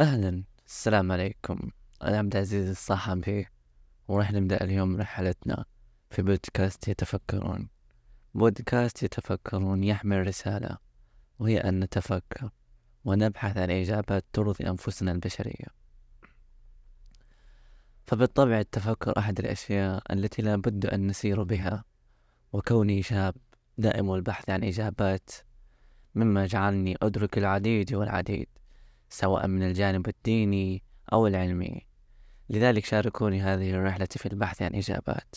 أهلا. السلام عليكم. أنا عبد العزيز الصحفي وراح نبدأ اليوم رحلتنا في بودكاست يتفكرون. بودكاست يتفكرون يحمل رسالة وهي أن نتفكر ونبحث عن إجابات ترضي أنفسنا البشرية. فبالطبع التفكر أحد الأشياء التي لا بد أن نسير بها وكوني شاب دائم البحث عن إجابات مما جعلني أدرك العديد والعديد. سواء من الجانب الديني أو العلمي. لذلك شاركوني هذه الرحلة في البحث عن إجابات.